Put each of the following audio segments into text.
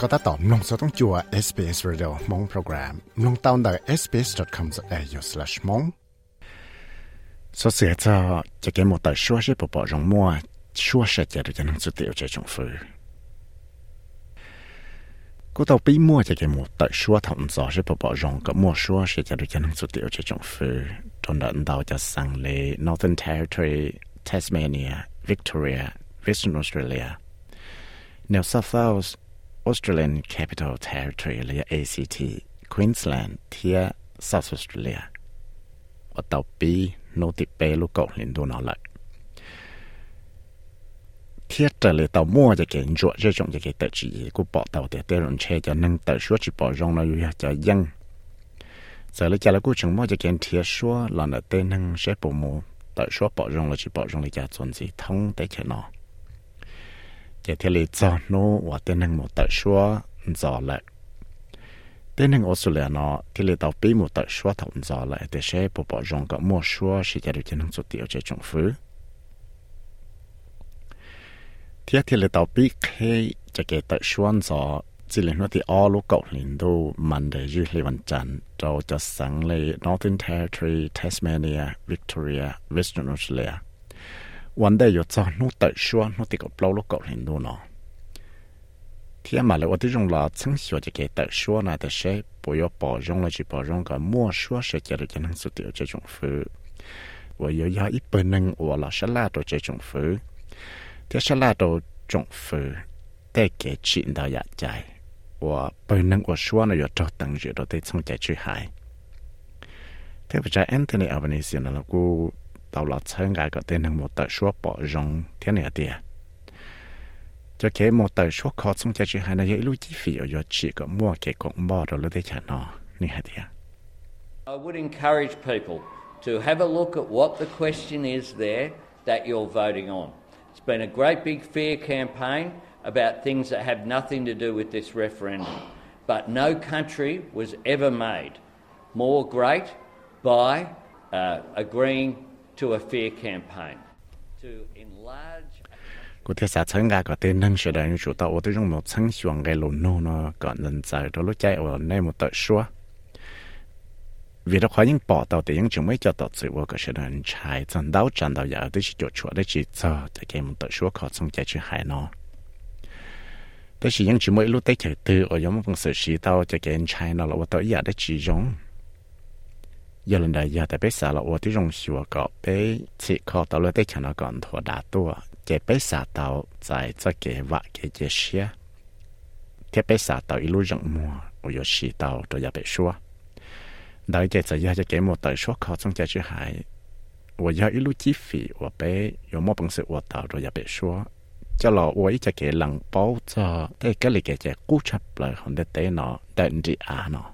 ก็ตัดต่อมลงสต้องจัว SBS Radio มงโปรแกรมลงตาวน์ดัก sbs.com.au/mong สเสียจะจะเกมหมดแต่ชัวเช่ปปอจงมัวชัวเช่จะจะนั่งสุดเดียวจะจงฟื้นกูตอปีมัวจะเกมหมดแต่ชัวทำซอเช่ปปอจงกับมัวชัวเช่จะจะนั่งสุดเดียวจะจงฟื้นจนดันดาวจะสังเล Northern Territory Tasmania Victoria Western Australia New South Wales Australian Capital Territory หรือ ACT Queensland เทีย South Australia ว่าต่อปีโนติเปลูกเกาลินดูนอละเทียจะเลยต่อมั่วจะเก่งจวดจะจงจะเก่งแต่จีกูปอต่อแต่เตรอนเชจะนั่งแต่ชัวจีปอจงเราอยู่จะยังgiờ lấy cha là cú chừng mua cho kiện thiệt xua là nợ tên năng sẽ bộ mù tại xua bỏ rong là chỉ bỏ rong lấy cha chuẩn gì thông tới chợ nó chỉ thì lấy cho nó và tên năng một tại số giờ lại tên năng Australia nó thì lấy tàu bí một tại số thông giờ lại để sẽ bộ bỏ rong cả mua số sẽ cho được cho năng số tiêu cho trong phứ. Thì thì lấy tàu bí khi cho cái tại số giờ chỉ là nó thì all lúc cậu liền đâu mình để dưới lì văn chắn cho cho sáng lì Northern Territory, Tasmania, Victoria, Western Australia. วันได้ยศจอนู้แต่ชัวนู้ติกับเปล่าลูกเกาหลีดูเนาะที่มาเลยว่าที่จงลาซึ่งชัวจะเกิดแต่ชัวนะแต่ใช่ปอยปอจงละจีปอจงกับมั่วชัวเสียเกิดจะนั่งสุดเดียวจะจงฟื้นว่าเยอะๆอีเป็นหนึ่งว่าละฉลาดตัวจะจงฟื้นที่ฉลาดตัวจงฟื้นแต่เกิดชินดายใจว่าเป็นหนึ่งว่าชัวนะยศจอตั้งเยอะตัวที่สงใจช่วยหายเทพเจ้าแอนโทนีอัลเบเนซีนั่นแล้วกู I would encourage people to have a look at what the question is there that you're voting on. It's been a great big fear campaign about things that have nothing to do with this referendum. But no country was ever made more great by uh, agreeing กูที่สาชังกาก็เต้นนั่งเสด็จอยู่ตัวว่าที่จงมุชังชวงไกลุนโน่ก่อนเดินใจตัวรู้ใจว่าในมุตชัว vì đó khó những bỏ tàu thì những chúng mới cho tàu sự vô cái sự đơn trái chân đau chân đau giờ tôi chỉ cho chúa để chỉ cho để cái một tàu chúa khó xong chạy chưa hại nó tôi chỉ những chúng mới lúc tới chạy từ, ở giống một sự sĩ tàu cho cái trái nó là tàu giờ để chỉ giống giờ lần đầu giờ tại bé xã là xua có bé chỉ có tàu lơ tết chẳng nó còn thua đá tua chế bé xã tàu tại cho kế vạ kế chế xia thế bé xã tàu ilu rong mùa ô yo xì tàu cho xua đời chế giờ cho kế một tàu xua khó trong chế chữ hải ô giờ ilu chi phí ô bé yo mô bằng sự ô tàu cho giờ xua cho lọ ô ý cho kế bao cho thế cái lịch kế chế chập lại không để tế nó đợi đi à nó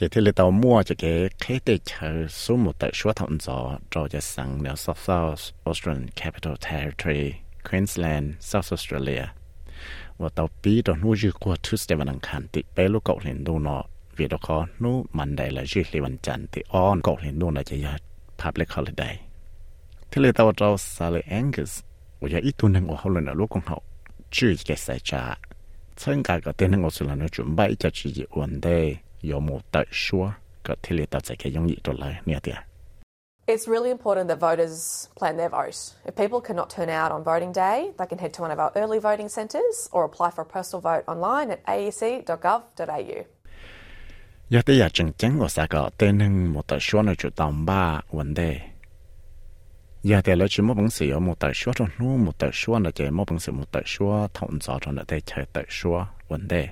chỉ thế là tàu mua chỉ cái khế tê chờ số một tại số thọn gió cho cho sang nếu South South Australian Capital Territory, Queensland, South Australia và tàu bí đó nuôi dư qua Tuesday và đăng khẳng tị bé lúc cậu lên đô nọ vì đó có nu mình đây là dư lì bằng chẳng tị on cậu lên đô là chỉ là public holiday thế là tàu cho Sally Angus và giờ ít tuần năng của hậu lần ở lúc con hậu chưa cái sai trả chân cả cái tên năng của sự là nó chuẩn bị cho chị ổn đây 有冇得说个体力到这个容易到来呢点。 It's really important that voters plan their vote. If people cannot turn out on voting day, they can head to one of our early voting centres or apply for a postal vote online at aec.gov.au. 有啲人真正我三个电能冇得说呢，就当把问的。giờ thì lấy chỉ một bằng sự một tờ số trong nó một tờ số là chỉ một bằng sự một tờ số thông rõ trong là để chơi tờ số vấn đề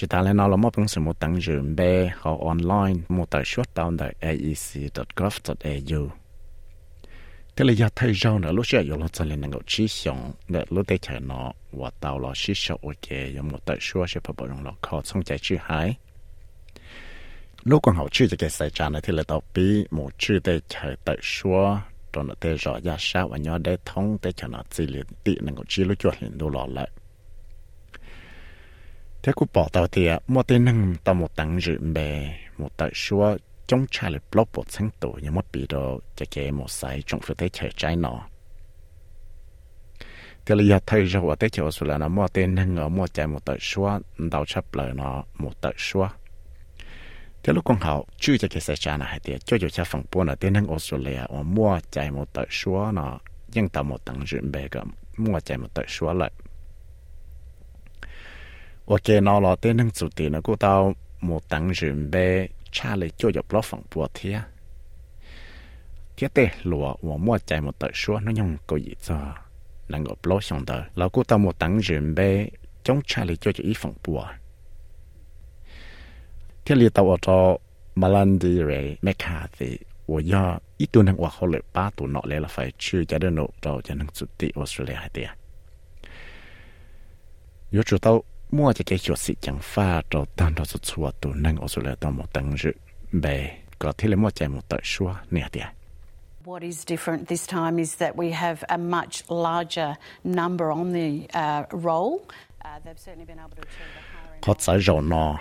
Chỉ ta lên nó là một bằng sự một tăng trưởng bê họ online, một tờ short down tại aec.gov.au thế là giờ thấy rõ nữa lúc trước lúc cho lên ngồi chỉ xong để lúc để chơi nó và tàu là chỉ số ok có một tờ số sẽ phải bảo rằng là khó xong chạy chữ hai lúc còn học chữ cái sai trả này, thì là tàu bí, một chữ để chơi tờ số rồi nó tê rõ ra sao và nhỏ để thông để cho nó chỉ liền tị năng có chỉ lúc chuột hiện đồ lọ lại thế cũng bỏ tàu thì một tên năng tàu một tăng dự bè, một tại số trong trái lập block bộ sáng tổ như một bị đồ cho kẻ một sai trong phía thế chơi trái nọ. Thế là thấy rồi thế tới chỗ số là nó mua tên năng ở mua chạy một tờ xua, đào chấp lời nó một tờ xua. Thế lúc con hậu chưa cho cái xe trả này thì cho cho cha phẳng buôn ở tên nâng Australia ở mua chạy một tờ xua nó nhưng tàu một tầng rượu bè cái mua chạy một tờ xua lại. ok nó là tên nâng chủ tiền nó cũng tao một tầng chuẩn bị cha lại cho cho block phòng buôn thì thiết tệ lúa và mua chạy một tờ xóa nó nhung có gì cho năng够 block 上的，老古到冇等准备，总查理就就一风波。天里到我做马兰迪瑞麦卡蒂，我要一度能我后来八度脑来了，phải去家的脑到就能做的我说来的。有知道 mua chỉ cái chuột xịt chẳng pha trâu tan trâu sụt sùa tù nâng ở sù lờ tao một tầng dự bề có thể là mua chạy một tờ xua nè tiệt What is different this time is that we have a much larger number on the uh, roll. Uh, they've certainly been able to achieve a higher... Có sở rổ nò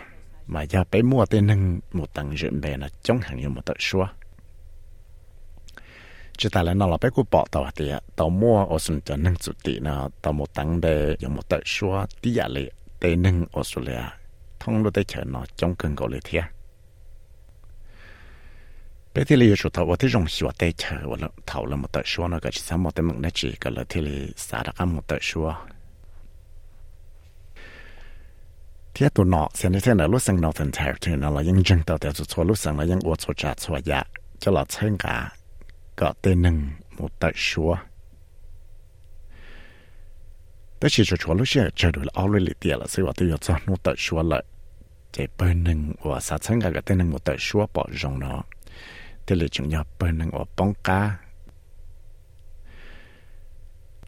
mà giờ bé mua tên nâng một tầng dự bề là chống hẳn như một tờ xua. Chỉ tại là nó là bé của bỏ tàu thì tàu mua ở sân cho nâng chủ tị là tàu một tầng bề dùng một tờ xua tí giả lệ tên nâng Australia. Thông lô tới chở nó, trong cơn gọi lệ thiệt bé thì lý chủ thầu thì rong xua tê chở và là thầu là một tờ xua nó cái chỉ sao một tờ mực nó chỉ cái là thì lý xả ra một tờ xua. Thế tụi nó xem như thế nào lúc sang Northern Territory nó là những dân tàu theo cho lúc sang là những ô tô trả cho ya cho là chân cả có tên nâng một tờ xua. đó chỉ cho cho lúc xưa chờ được là already tiền là sựว่าtôi cho nó tờ xua lại chỉ bên nâng và sát chân cả cái tên nâng một tờ xua bỏ rong nó thì là chúng nhau bên năng ở bóng cá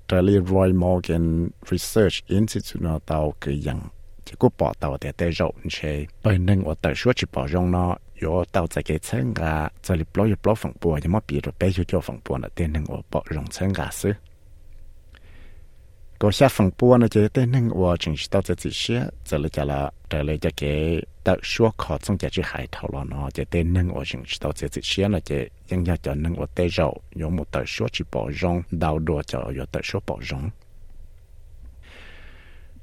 trở lại Roy Morgan Research Institute nó tàu cái yang chỉ có bỏ tàu để để rộng chế bên năng ở tàu số chỉ bỏ rong nó có tàu tại cái chân gà trở lại blow blow phòng bùa nhưng mà bị rồi bé cho phòng bùa là tên năng ở bỏ rong chân gà xứ có xa phòng bùa nó chỉ tên năng ở chính trị tàu chỉ xe trở lại cho là trở lại cho cái แต่ชัวขอต้องจะจะหายเท่า ก็ชาฝั่งปัวนะเจเต้นึ่งว่าจึงจะต้องจะจีเชียจะเลยจะละจะเลยจะเก๋ตัดชัวขอจงจะจีหายทอลอนอเจเต้นึ่งว่าจึงจะต้องจะจีเชียนะเจยังอยากจะนึ่งว่าเตเจ้ายมุตัดชัวจีปอจงดาวดัวจะอยตัดชัวปอจง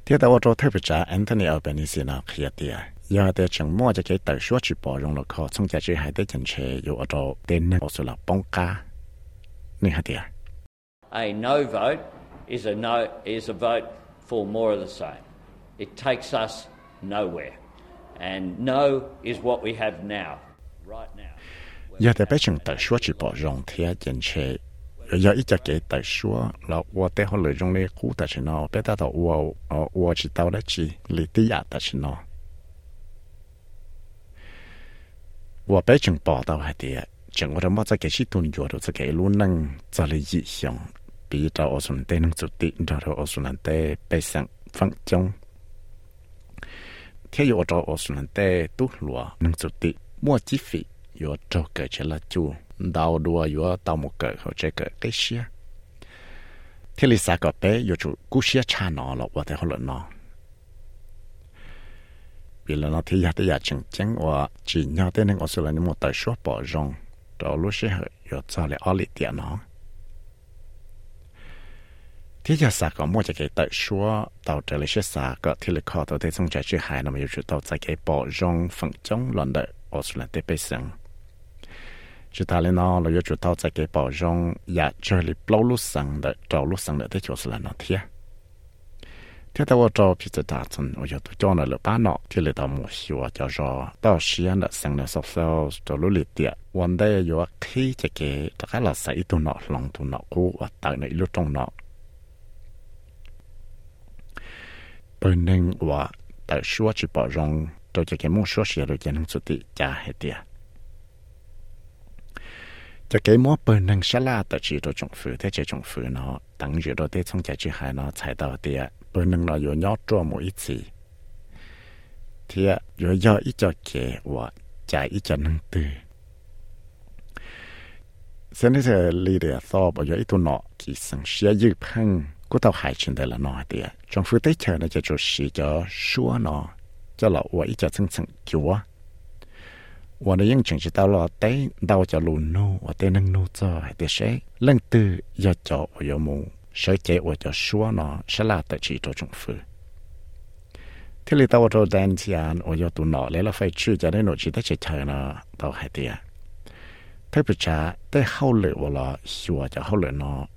เที่ยวแต่ว่าเราเทปจ่าแอนโทนีอัลเบนิซินาเคลียเตียยาแต่จังมั่วจะเก๋ตัดชัวจีปอจงละขอจงจะจีหายได้จังเชยอยู่เราเต้นนึ่งว่าสุลาปองกานี่ฮะเตีย A no vote is a, no, is a vote for more of the same. It takes us nowhere. And no is what we have now, right now. Yeah, thế chế giờ ít chắc cái tại số là qua tế họ lợi dụng lấy khu tại chỗ nào bây giờ tàu qua qua chỉ tàu đã chỉ lý tí giả tại chỗ nào qua bây giờ thế chẳng có đâu mà cái chỉ tuân dụng được cái luôn năng cho lấy bị trao ở xuống tên chủ tịch trao ở xuống lần tê, bê sang phăng chống theo yêu trao ở xuống lần tê tu lúa nâng chủ tịch mua chi phí yêu trao cái chế là chu đào đua yêu tao một cái họ chế cái cái xe thế lý sao có bé yếu chủ cú xe cha nó là và thế họ lợi nó. Vì là nó thấy thấy chừng chừng và chỉ nhau tên nâng ở xuống lần một tài số bỏ rong. Trao lúc xe họ yếu trao lại ở lại tiền nó. thì giờ sao có mua cái tự số tàu trở lại sẽ sao có thì là khó tàu để trong trái chữ hải nó mới chủ tàu tại cái bỏ rong phần trong lần đợi ở số lần tế bê sừng chỉ ta lên nó là chủ tàu tại cái bỏ rong ya chơi li bao lúc sang đợi trâu lúc sang đợi tới chỗ số lần nó thiệt thế tao cho phía dưới ta chân ở chỗ cho nó là ba nọ thì là tao mua xíu cho cho tao xuyên là sang là sắp sau cho lúc liệt tiệtวันได้อยู่ที่จะเกะแต่ก็เราใส่ตัวนอลองตัวนอกูว่าตายในลูกตรงนอ bên nên và tại số chỉ bảo rằng tôi chỉ cái muốn số xe rồi cho nên số tỷ trả hết tiền cho cái mua bên nên sẽ là tại chỉ đồ trồng phụ thế chỉ trồng phụ nó tăng dự đồ thế trong giá trị hai nó chạy到tiền bên nên nó 有 nhỏ cho mỗi ít gì thì 有要一叫给我 กูต้องหายชินได้ละน้อยเดียจงฟื้นได้เชิญนะจะจุดสีจะชัวเนาะจะหล่อว่าอีจะซึ่งซึ่งจัววันนี้ยังจึงจะตลอดเต้ดาวจะลูนู่ว่าเต้นั่งนู่จ่อให้เต้เช่เรื่องตื่อยาจ่อว่ายมูใช้เจว่าจะชัวเนาะฉลาดแต่ชีตัวจงฟื้นที่เราตัวแดนเซียนโอยตุนเนาะแล้วเราไฟชื่อจะได้หนูชีได้เฉยๆเนาะต่อให้เตี้ย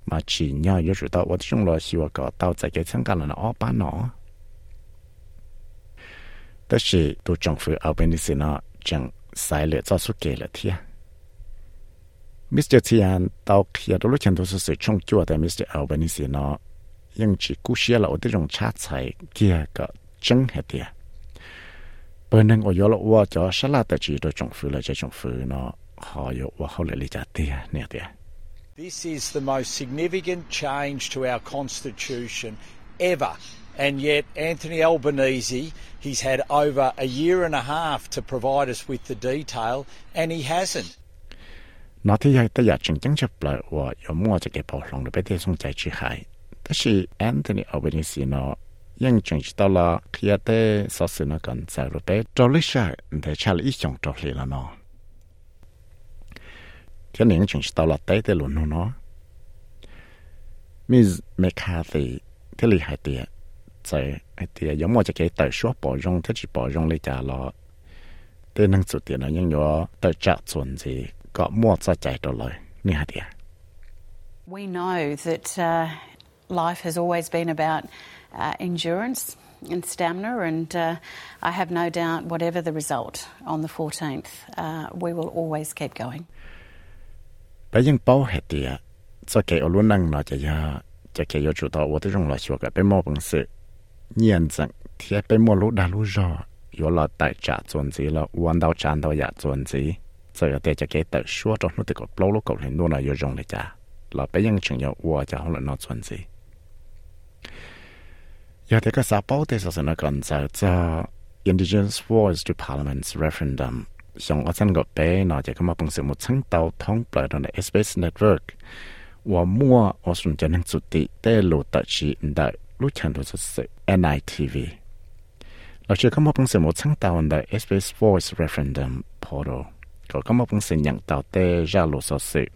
mà chỉ nhau yo chủ tao 我用了xua có tao tại cái参加了nó ở bán nó 但是都政府后边的事呢，正晒了早出给了天。Mr. Tian 到去到路前都是水冲脚的 Mr. Albanese 呢，因此故事了我这种差才给个真系的。本能我有了我叫沙拉的几多政府了，这政府呢， 还有我后来理解的那的。 This is the most significant change to our constitution ever. And yet, Anthony Albanese, he's had over a year and a half to provide us with the detail, and he hasn't. 那天还得要真正去不了，我有摸这个包容的被电送在去海，但是 Anthony Albanese 呢，因正知道了，佢也得说是那个在路被找了下，得查了一项找嚟了呢。 we know that uh, life has always been about uh, endurance and stamina, and uh, I have no doubt, whatever the result on the 14th, uh, we will always keep going. แต่ยังเป้าเหตุอ่ะจะเกี่ยวลุ่นนั่งเนาะจะยาจะเกี่ยวจุดต่อว่าที่รงหลอชัวกับเป็นมอบังสือเงียนจังเทียเป็นมอลุดาลุจออยู่หลอดแต่จ่าจวนสีแล้ววันดาวจานดาวยาจวนสีจะเดี๋ยวจะเกี่ยวแต่ชัวจนนู่นติดกับเปล่าลูกกับเห็นนู่นน่ะอยู่ตรงเลยจ้าเราไปยังเชิงยาวัวจะห้องหลอนจวนสียาเด็กก็สาวเป้าเตะศาสนาก่อนจะ Indigenous Voice to Parliament's referendum song asan go pe na je kama pung se mo chang tao thong pla na SBS network. Wa mua osun jan hang chuti te lo ta chi nda lu chan lo se NITV la che kama pung se mo chang tao nda SBS voice referendum portal. Ko kama pung se nyang tao te ja lo so se.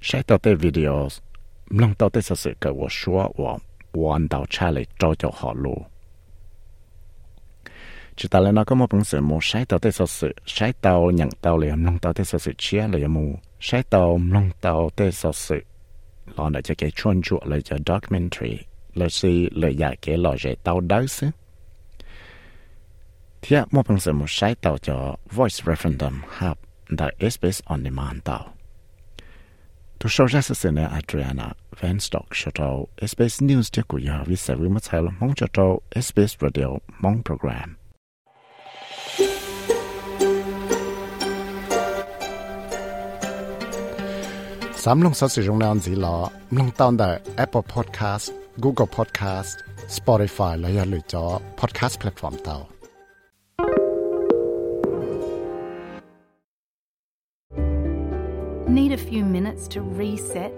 Shai tao te videos. Mlang tao te so se ka wo shua wa wan tao cha le cho cho ho lo chỉ ta lên nó có một bằng sự một sai tàu tê sở sự, sai tàu nhận tàu liền nông tàu tê sở sự chia lại mù, sai tàu nông tàu tê sở sự. Lo này cho cái chuyên chuột là cho documentary là si lời giả cái lo rễ tàu đỡ xứ. Thì một bằng sự một sai tàu cho Voice Referendum Hub the SBS On Demand tàu. Tu sau ra sự này Adriana Van Stock cho tàu SBS News cho của nhà vì sẽ với mất thay mong cho tàu SBS Radio mong program. Sám lông sao sử dụng nào gì lọ, lông tao tại Apple Podcast, Google Podcast, Spotify และอย่าลืมจอ podcast platform เตา Need a few minutes to reset?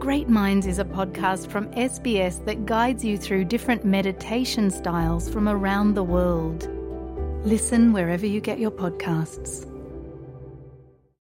Great Minds is a podcast from SBS that guides you through different meditation styles from around the world. Listen wherever you get your podcasts.